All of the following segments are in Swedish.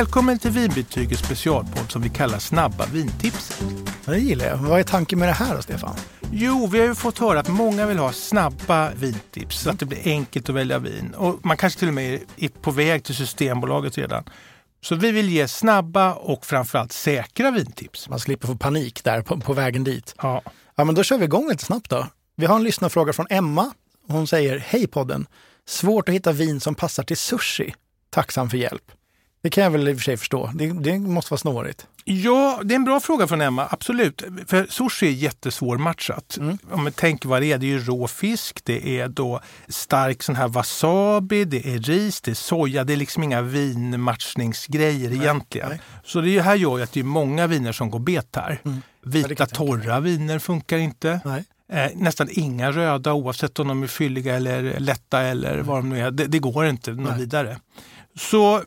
Välkommen till Vinbetygets specialpodd som vi kallar Snabba vintips. Det gillar jag. Vad är tanken med det här då, Stefan? Jo, vi har ju fått höra att många vill ha snabba vintips så att det blir enkelt att välja vin. Och man kanske till och med är på väg till Systembolaget redan. Så vi vill ge snabba och framförallt säkra vintips. Man slipper få panik där på, på vägen dit. Ja. Ja, men då kör vi igång lite snabbt då. Vi har en lyssnarfråga från Emma. Hon säger Hej podden! Svårt att hitta vin som passar till sushi. Tacksam för hjälp. Det kan jag väl i och för sig förstå. Det, det måste vara snårigt. Ja, det är en bra fråga från Emma, absolut. För sushi är jättesvårmatchat. Mm. Om man tänker vad det är, det är ju rå fisk, det är då stark sån här wasabi, det är ris, det är soja. Det är liksom inga vinmatchningsgrejer nej, egentligen. Nej. Så det här gör ju att det är många viner som går bet här. Mm. Vita torra viner funkar inte. Nej. Eh, nästan inga röda oavsett om de är fylliga eller lätta eller mm. vad de nu är. Det, det går inte något vidare. Så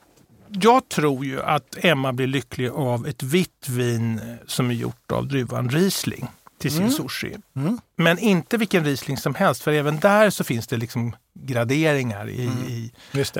jag tror ju att Emma blir lycklig av ett vitt vin som är gjort av druvan Riesling till sin mm. sushi. Mm. Men inte vilken Riesling som helst, för även där så finns det liksom graderingar i, mm. i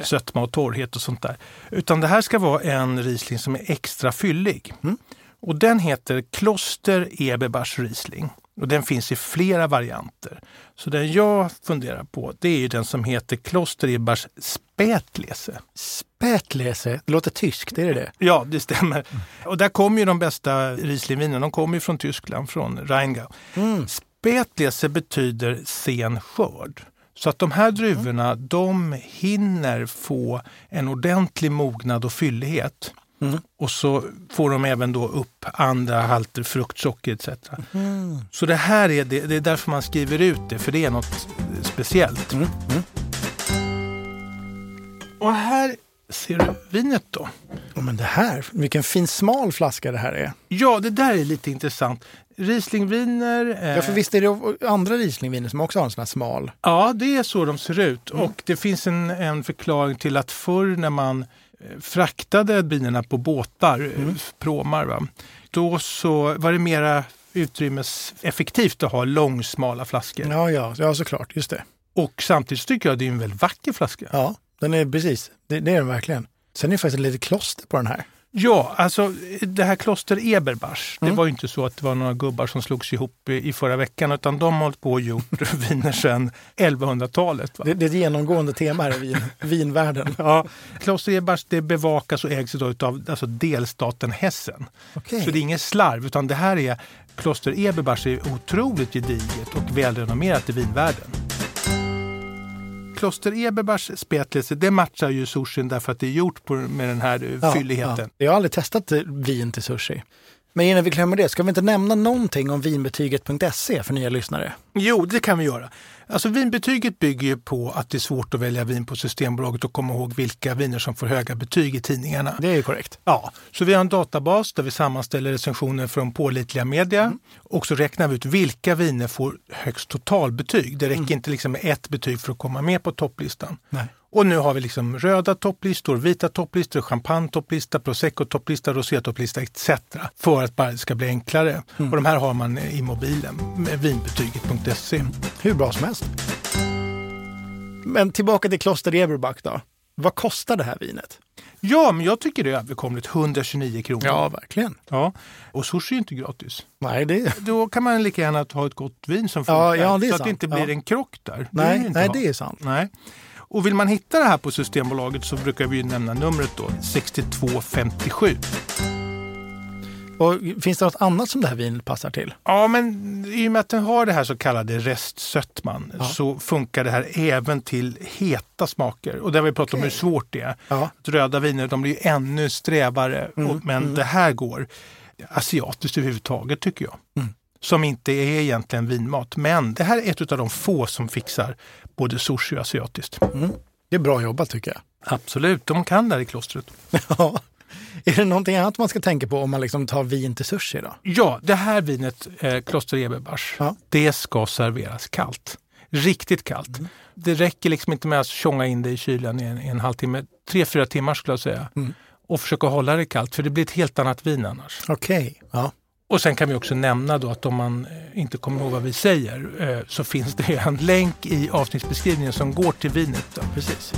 sötma och torrhet och sånt där. Utan det här ska vara en Riesling som är extra fyllig. Mm. Och den heter Kloster Eberbach Riesling. Och den finns i flera varianter. Så den jag funderar på det är den som heter Kloster Eberbachs Spätlese. Spätlese, det låter tyskt, är det det? Ja, det stämmer. Mm. Och där kommer ju de bästa Rieslingvinen, de kommer ju från Tyskland, från Rheingau. Mm. Spätlese betyder sen skörd. Så att de här druvorna, de hinner få en ordentlig mognad och fyllighet. Mm. Och så får de även då upp andra halter, fruktsocker etc. Mm. Så det här är, det, det, är därför man skriver ut det, för det är något speciellt. Mm. mm. Och här ser du vinet då. Ja, men det här, vilken fin smal flaska det här är. Ja, det där är lite intressant. Rieslingviner. Eh... Ja, för visst är det andra Rieslingviner som också har en sån här smal? Ja, det är så de ser ut. Mm. Och det finns en, en förklaring till att förr när man fraktade vinerna på båtar, eh, mm. pråmar, va? då så var det mera utrymmeseffektivt att ha långsmala flaskor. Ja, ja, ja såklart. Just det. Och samtidigt tycker jag det är en väldigt vacker flaska. Ja, den är precis. Det, det är den verkligen. Sen är det faktiskt lite kloster på den här. Ja, alltså det här kloster Eberbach, mm. det var ju inte så att det var några gubbar som slogs ihop i, i förra veckan utan de har hållit på och gjort viner sedan 1100-talet. Det, det, är ett genomgående tema här i vin, vinvärlden. Ja, kloster Eberbach det bevakas och ägs av alltså delstaten Hessen. Okay. Så det är inget slarv utan det här är kloster Eberbach är otroligt gediget och välrenommerat i vinvärlden. Kloster Eberbachs spätlese, det matchar ju sushin därför att det är gjort på, med den här ja, fylligheten. Ja. Jag har aldrig testat vin till sushi. Men innan vi glömmer det, ska vi inte nämna någonting om vinbetyget.se för nya lyssnare? Jo, det kan vi göra. Alltså vinbetyget bygger ju på att det är svårt att välja vin på Systembolaget och komma ihåg vilka viner som får höga betyg i tidningarna. Det är korrekt. Ja, så vi har en databas där vi sammanställer recensioner från pålitliga media mm. och så räknar vi ut vilka viner får högst totalbetyg. Det räcker mm. inte liksom med ett betyg för att komma med på topplistan. Nej. Och nu har vi liksom röda topplistor, vita topplistor, champagne-topplista, prosecco-topplista, rosé-topplista etc. För att bara det ska bli enklare. Mm. Och de här har man i mobilen, med vinbetyget.se. Hur bra som helst. Men tillbaka till Kloster Eberbach då. Vad kostar det här vinet? Ja, men jag tycker det är överkomligt. 129 kronor. Ja, verkligen. Ja. Och sushi är inte gratis. Nej, det... Då kan man lika gärna ha ett gott vin som funkar. Ja, ja, så sant. att det inte blir ja. en krock där. Nej, det nej det är sant. Nej. Och vill man hitta det här på Systembolaget så brukar vi nämna numret då, 6257. Och finns det något annat som det här vinet passar till? Ja, men i och med att den har det här så kallade restsötman ja. så funkar det här även till heta smaker. Och det har vi pratat okay. om hur svårt det är. Ja. Röda viner de blir ännu strävare, mm, men mm. det här går asiatiskt överhuvudtaget tycker jag. Mm. Som inte är egentligen vinmat. Men det här är ett av de få som fixar både sushi och asiatiskt. Mm. Det är bra jobbat tycker jag. Absolut, de kan där i klostret. Ja. Är det någonting annat man ska tänka på om man liksom tar vin till sushi? Då? Ja, det här vinet, eh, Kloster Eberbach, ja. det ska serveras kallt. Riktigt kallt. Mm. Det räcker liksom inte med att tjonga in det i kylen i en, i en halvtimme. Tre, fyra timmar skulle jag säga. Mm. Och försöka hålla det kallt, för det blir ett helt annat vin annars. Okej. Okay. Ja. Och sen kan vi också nämna då att om man eh, inte kommer ihåg vad vi säger eh, så finns det en länk i avsnittsbeskrivningen som går till vinet. Då. Precis.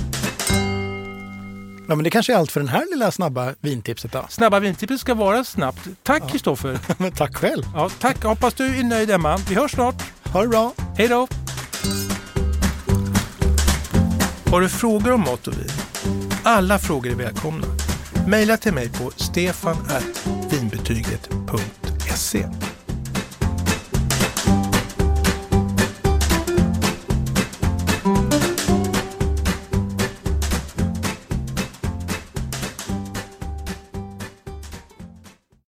Ja, men det kanske är allt för den här lilla snabba vintipset då. Snabba vintippet ska vara snabbt. Tack Kristoffer. Men tack själv. Ja, tack. Hoppas du är nöjd Emma. Vi hörs snart. Ha det bra. Hej då! Har du frågor om mat och vin? Alla frågor är välkomna. Maila till mig på stefanvinbetyget.se